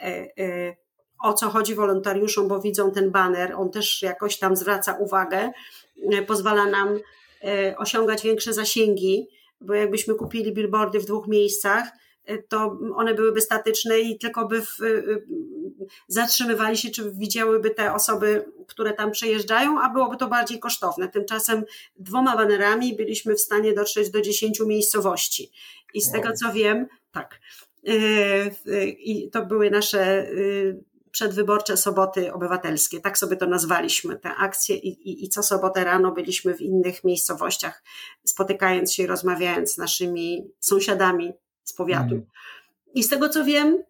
e, e, o co chodzi wolontariuszom, bo widzą ten baner, on też jakoś tam zwraca uwagę, e, pozwala nam osiągać większe zasięgi, bo jakbyśmy kupili billboardy w dwóch miejscach, to one byłyby statyczne i tylko by w, zatrzymywali się, czy widziałyby te osoby, które tam przejeżdżają, a byłoby to bardziej kosztowne. Tymczasem dwoma banerami byliśmy w stanie dotrzeć do dziesięciu miejscowości. I z tego co wiem, tak. I to były nasze przedwyborcze soboty obywatelskie, tak sobie to nazwaliśmy, te akcje i, i, i, co sobotę rano byliśmy w innych miejscowościach, spotykając się i rozmawiając z naszymi sąsiadami z powiatu. Mm. I z tego co wiem,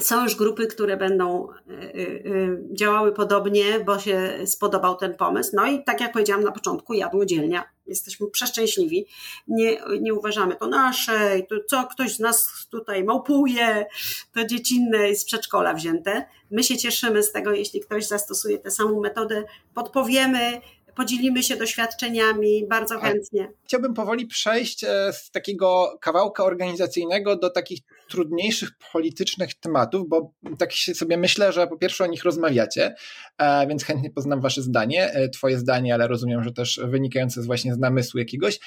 są już grupy, które będą y, y, y, działały podobnie, bo się spodobał ten pomysł. No i tak jak powiedziałam na początku, jadłodzielnia. Jesteśmy przeszczęśliwi. Nie, nie uważamy to nasze, to co ktoś z nas tutaj małpuje, to dziecinne z przedszkola wzięte. My się cieszymy z tego, jeśli ktoś zastosuje tę samą metodę, podpowiemy, podzielimy się doświadczeniami bardzo chętnie. Chciałbym powoli przejść e, z takiego kawałka organizacyjnego do takich trudniejszych politycznych tematów, bo tak sobie myślę, że po pierwsze o nich rozmawiacie, e, więc chętnie poznam wasze zdanie, e, twoje zdanie, ale rozumiem, że też wynikające z właśnie z namysłu jakiegoś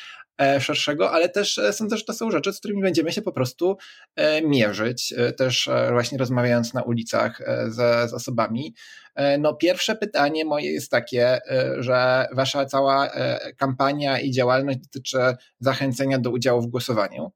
szerszego, ale też sądzę, że to są rzeczy, z którymi będziemy się po prostu mierzyć, też właśnie rozmawiając na ulicach z, z osobami. No pierwsze pytanie moje jest takie, że wasza cała kampania i działalność dotyczy zachęcenia do udziału w głosowaniu,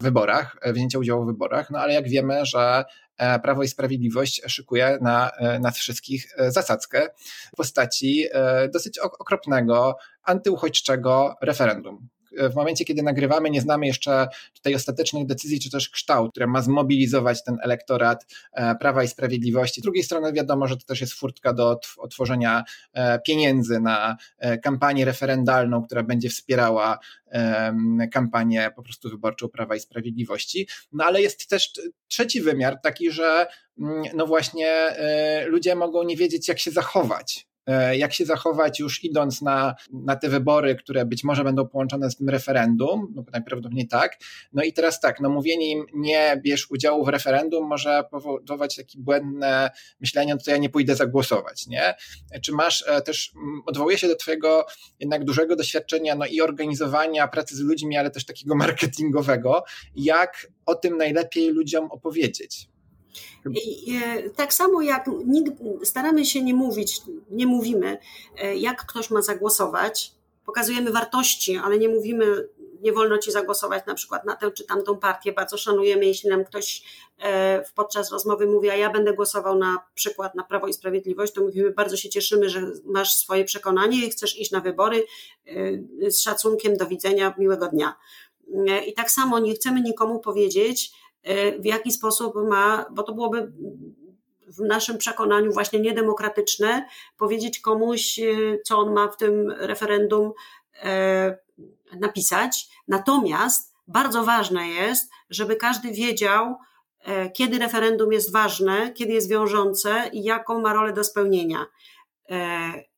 w wyborach, wzięcia udziału w wyborach, no ale jak wiemy, że e, Prawo i Sprawiedliwość szykuje na e, nas wszystkich e, zasadzkę w postaci dosyć okropnego, antyuchodźczego referendum, w momencie, kiedy nagrywamy, nie znamy jeszcze tej ostatecznych decyzji, czy też kształt, który ma zmobilizować ten elektorat e, Prawa i Sprawiedliwości. Z drugiej strony wiadomo, że to też jest furtka do otworzenia e, pieniędzy na e, kampanię referendalną, która będzie wspierała kampanię po prostu wyborczą Prawa i Sprawiedliwości. No ale jest też trzeci wymiar, taki, że mm, no właśnie ludzie mogą nie wiedzieć, jak się zachować E, jak się zachować już idąc na, na te wybory, które być może będą połączone z tym referendum, no najprawdopodobniej tak. No i teraz tak, no mówienie im nie bierz udziału w referendum może powodować takie błędne myślenie, no to ja nie pójdę zagłosować, nie? Czy masz e, też, odwołuję się do twojego jednak dużego doświadczenia, no i organizowania pracy z ludźmi, ale też takiego marketingowego, jak o tym najlepiej ludziom opowiedzieć? I, e, tak samo jak staramy się nie mówić, nie mówimy, e, jak ktoś ma zagłosować, pokazujemy wartości, ale nie mówimy, nie wolno ci zagłosować na przykład na tę czy tamtą partię. Bardzo szanujemy, jeśli nam ktoś e, podczas rozmowy mówi, a ja będę głosował na przykład na Prawo i Sprawiedliwość, to mówimy, bardzo się cieszymy, że masz swoje przekonanie i chcesz iść na wybory z szacunkiem, do widzenia, miłego dnia. I tak samo nie chcemy nikomu powiedzieć, w jaki sposób ma, bo to byłoby w naszym przekonaniu właśnie niedemokratyczne, powiedzieć komuś, e, co on ma w tym referendum e, napisać. Natomiast bardzo ważne jest, żeby każdy wiedział, kiedy referendum jest ważne, kiedy jest wiążące i jaką ma rolę do spełnienia.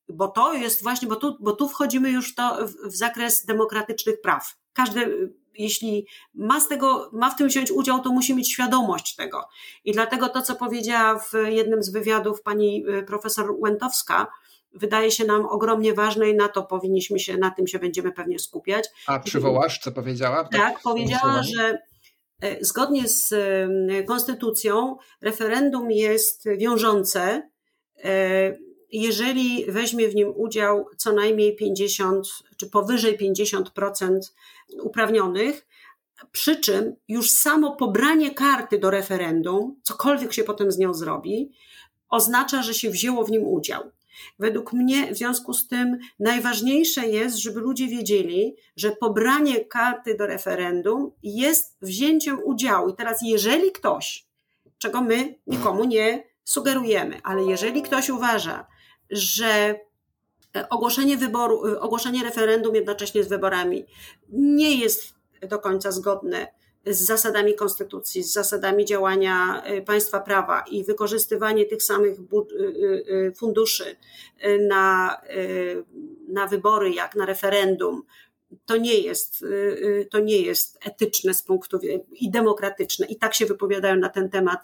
Bo to jest właśnie, bo tu, bo tu wchodzimy już to w, w zakres demokratycznych praw. Każdy jeśli ma, z tego, ma w tym wziąć udział, to musi mieć świadomość tego. I dlatego to, co powiedziała w jednym z wywiadów pani y, profesor Łętowska, wydaje się nam ogromnie ważne i na to powinniśmy się, na tym się będziemy pewnie skupiać. A przywołasz, co powiedziała? Tak, tak powiedziała, że e, zgodnie z y, konstytucją referendum jest wiążące, e, jeżeli weźmie w nim udział co najmniej 50 czy powyżej 50% uprawnionych, przy czym już samo pobranie karty do referendum, cokolwiek się potem z nią zrobi, oznacza, że się wzięło w nim udział. Według mnie w związku z tym najważniejsze jest, żeby ludzie wiedzieli, że pobranie karty do referendum jest wzięciem udziału. I teraz, jeżeli ktoś, czego my nikomu nie sugerujemy, ale jeżeli ktoś uważa, że ogłoszenie wyboru, ogłoszenie referendum jednocześnie z wyborami nie jest do końca zgodne z zasadami konstytucji, z zasadami działania państwa prawa i wykorzystywanie tych samych funduszy na, na wybory, jak na referendum, to nie jest, to nie jest etyczne z punktu i demokratyczne. I tak się wypowiadają na ten temat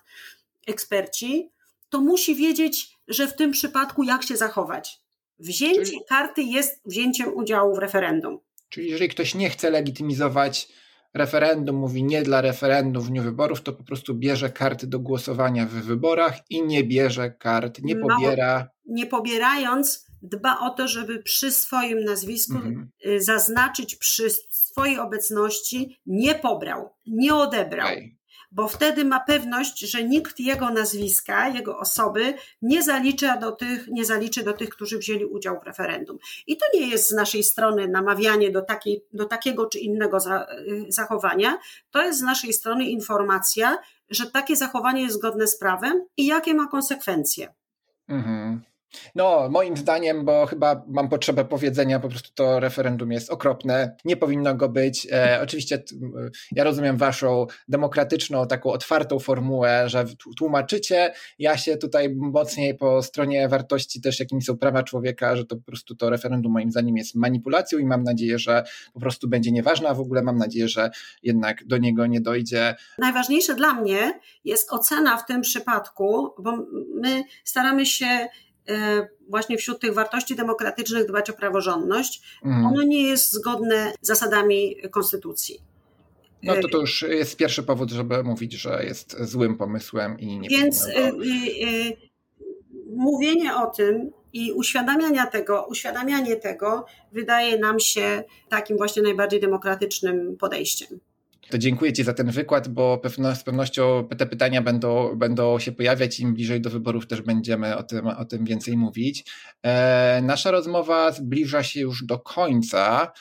eksperci, to musi wiedzieć, że w tym przypadku jak się zachować. Wzięcie Czyli... karty jest wzięciem udziału w referendum. Czyli jeżeli ktoś nie chce legitymizować referendum, mówi nie dla referendum w dniu wyborów, to po prostu bierze karty do głosowania w wyborach i nie bierze kart, nie pobiera. nie pobierając, dba o to, żeby przy swoim nazwisku mhm. Y, zaznaczyć przy swojej obecności nie pobrał, nie odebrał. Okay bo wtedy ma pewność, że nikt jego nazwiska, jego osoby nie zaliczy do tych, nie zaliczy do tych, którzy wzięli udział w referendum. I to nie jest z naszej strony namawianie do, takiej, do takiego czy innego za, y, zachowania, to jest z naszej strony informacja, że takie zachowanie jest zgodne z prawem i jakie ma konsekwencje. Mhm. No, moim zdaniem, bo chyba mam potrzebę powiedzenia, po prostu to referendum jest okropne, nie powinno go być. E, oczywiście ja rozumiem waszą demokratyczną, taką otwartą formułę, że tłumaczycie, ja się tutaj mocniej po stronie wartości też, jakimi są prawa człowieka, że to po prostu to referendum moim zdaniem jest manipulacją i mam nadzieję, że po prostu będzie nieważne, a w ogóle mam nadzieję, że jednak do niego nie dojdzie. Najważniejsze dla mnie jest ocena w tym przypadku, bo my staramy się właśnie wśród tych wartości demokratycznych dbać o praworządność, mhm. ono nie jest zgodne z zasadami konstytucji. No to to już jest pierwszy powód, żeby mówić, że jest złym pomysłem i nie Więc y, y, y, mówienie o tym i uświadamiania tego, uświadamianie tego wydaje nam się takim właśnie najbardziej demokratycznym podejściem. To dziękuję Ci za ten wykład, bo pewno, z pewnością te pytania będą, będą się pojawiać. Im bliżej do wyborów też będziemy o tym, o tym więcej mówić. E, nasza rozmowa zbliża się już do końca.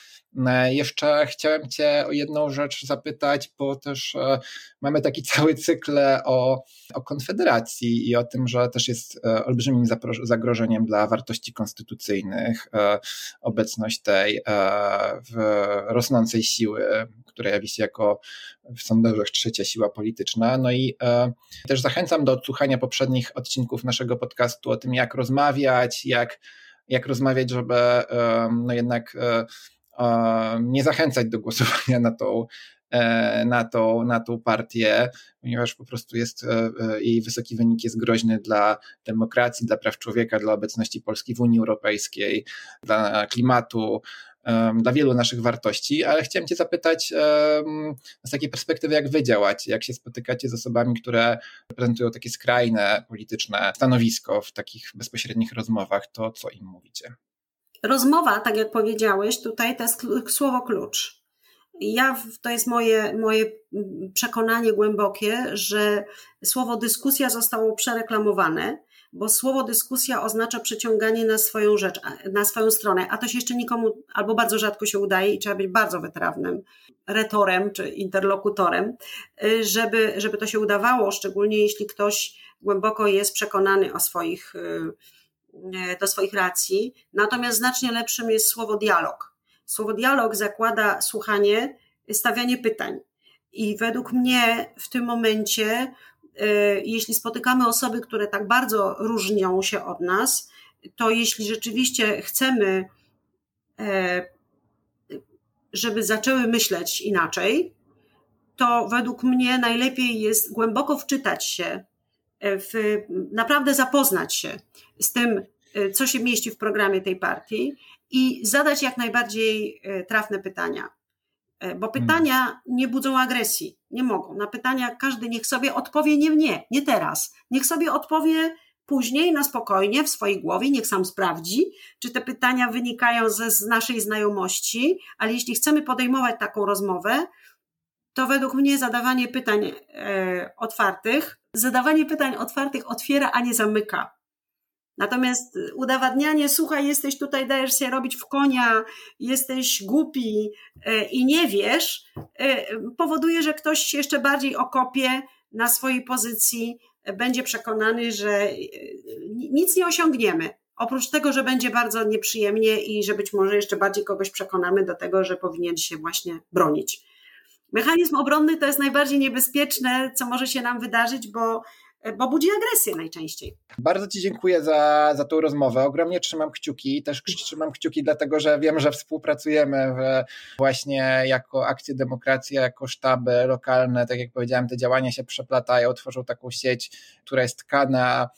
E, jeszcze chciałem Cię o jedną rzecz zapytać, bo też e, mamy taki cały cykl o, o Konfederacji i o tym, że też jest e, olbrzymim zagrożeniem dla wartości konstytucyjnych obecność tej rosnącej siły, która jawi się jako w sondażach trzecia siła polityczna. No i też zachęcam do odsłuchania poprzednich odcinków naszego podcastu o tym, jak rozmawiać, jak, jak rozmawiać, żeby no jednak nie zachęcać do głosowania na tą, e, na tą, na tą partię, ponieważ po prostu jest e, e, jej wysoki wynik jest groźny dla demokracji, dla praw człowieka, dla obecności Polski w Unii Europejskiej, dla klimatu, dla wielu naszych wartości, ale chciałem Cię zapytać z takiej perspektywy, jak Wy działacie, jak się spotykacie z osobami, które reprezentują takie skrajne polityczne stanowisko w takich bezpośrednich rozmowach, to co im mówicie? Rozmowa, tak jak powiedziałeś, tutaj to jest słowo klucz. Ja, to jest moje, moje przekonanie głębokie, że słowo dyskusja zostało przereklamowane, bo słowo dyskusja oznacza przeciąganie na swoją rzecz, na swoją stronę, a to się jeszcze nikomu albo bardzo rzadko się udaje i trzeba być bardzo wytrawnym retorem czy interlokutorem, żeby, żeby to się udawało, szczególnie jeśli ktoś głęboko jest przekonany o swoich E, do swoich racji. Natomiast znacznie lepszym jest słowo dialog. Słowo dialog zakłada słuchanie, stawianie pytań. I według mnie w tym momencie, jeśli spotykamy osoby, które tak bardzo różnią się od nas, to jeśli rzeczywiście chcemy, e, żeby zaczęły myśleć inaczej, to według mnie najlepiej jest głęboko wczytać się w, naprawdę zapoznać się z tym, e, co się mieści w programie tej partii i zadać jak najbardziej e, trafne pytania. E, bo hmm. pytania nie budzą agresji, nie mogą. Na pytania każdy niech sobie odpowie nie mnie, nie teraz. Niech sobie odpowie później na spokojnie w swojej głowie, niech sam sprawdzi, czy te pytania wynikają ze, z naszej znajomości, ale jeśli chcemy podejmować taką rozmowę, to według mnie zadawanie pytań e, otwartych zadawanie pytań otwartych otwiera, a nie zamyka. Natomiast udowadnianie, słuchaj, jesteś tutaj, dajesz się robić w konia, jesteś głupi e, i nie wiesz, e, powoduje, że ktoś się jeszcze bardziej okopie na swojej pozycji, będzie przekonany, że e, nic nie osiągniemy. Oprócz tego, że będzie bardzo nieprzyjemnie i że być może jeszcze bardziej kogoś przekonamy do tego, że powinien się właśnie bronić. Mechanizm obronny to jest najbardziej niebezpieczne, co może się nam wydarzyć, bo bo budzi agresję najczęściej. Bardzo Ci dziękuję za, za tą rozmowę. Ogromnie trzymam kciuki. Też trzymam kciuki, dlatego że wiem, że współpracujemy w, właśnie jako akcje demokracja, jako sztaby lokalne. Tak jak powiedziałem, te działania się przeplatają, tworzą taką sieć, która jest tkana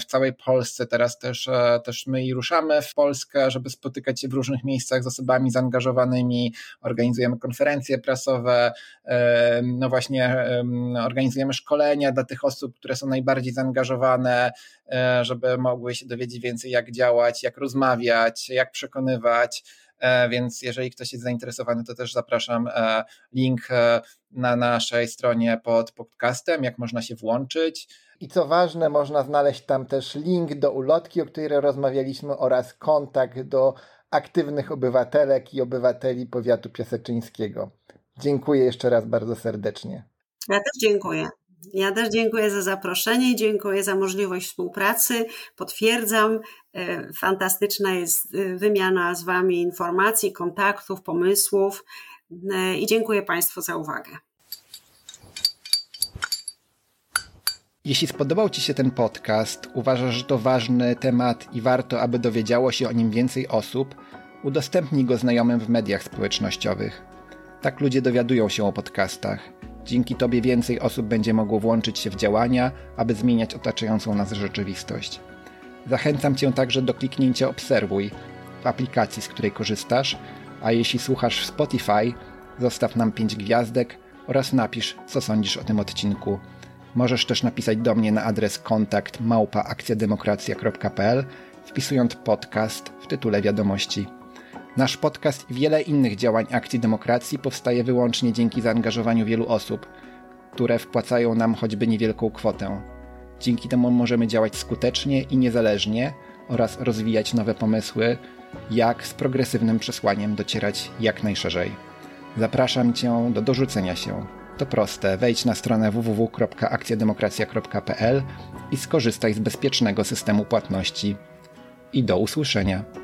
w całej Polsce. Teraz też, e, też my ruszamy w Polskę, żeby spotykać się w różnych miejscach z osobami zaangażowanymi. Organizujemy konferencje prasowe, no właśnie organizujemy szkolenia dla tych osób, które są najbardziej zaangażowane, e, żeby mogły się dowiedzieć więcej, jak działać, jak rozmawiać, jak przekonywać. E, więc jeżeli ktoś jest zainteresowany, to też zapraszam. Link na naszej stronie pod podcastem, jak można się włączyć. I co ważne, można znaleźć tam też link do ulotki, o której rozmawialiśmy, oraz kontakt do aktywnych obywatelek i obywateli powiatu piaseczyńskiego. Dziękuję jeszcze raz bardzo serdecznie. Ja też dziękuję. Ja też dziękuję za zaproszenie, dziękuję za możliwość współpracy. Potwierdzam, e, fantastyczna jest e, wymiana z Wami informacji, kontaktów, pomysłów e, i dziękuję Państwu za uwagę. Jeśli spodobał Ci się ten podcast, uważasz, że to ważny temat i warto, aby dowiedziało się o nim więcej osób, udostępnij go znajomym w mediach społecznościowych. Tak ludzie dowiadują się o podcastach. Dzięki Tobie więcej osób będzie mogło włączyć się w działania, aby zmieniać otaczającą nas rzeczywistość. Zachęcam Cię także do kliknięcia Obserwuj w aplikacji, z której korzystasz, a jeśli słuchasz w Spotify, zostaw nam 5 gwiazdek oraz napisz, co sądzisz o tym odcinku. Możesz też napisać do mnie na adres kontakt małpaakcjademokracja.pl wpisując podcast w tytule wiadomości. Nasz podcast i wiele innych działań Akcji Demokracji powstaje wyłącznie dzięki zaangażowaniu wielu osób, które wpłacają nam choćby niewielką kwotę. Dzięki temu możemy działać skutecznie i niezależnie oraz rozwijać nowe pomysły, jak z progresywnym przesłaniem docierać jak najszerzej. Zapraszam Cię do dorzucenia się. To proste. Wejdź na stronę www.akcjademokracja.pl i skorzystaj z bezpiecznego systemu płatności. I do usłyszenia.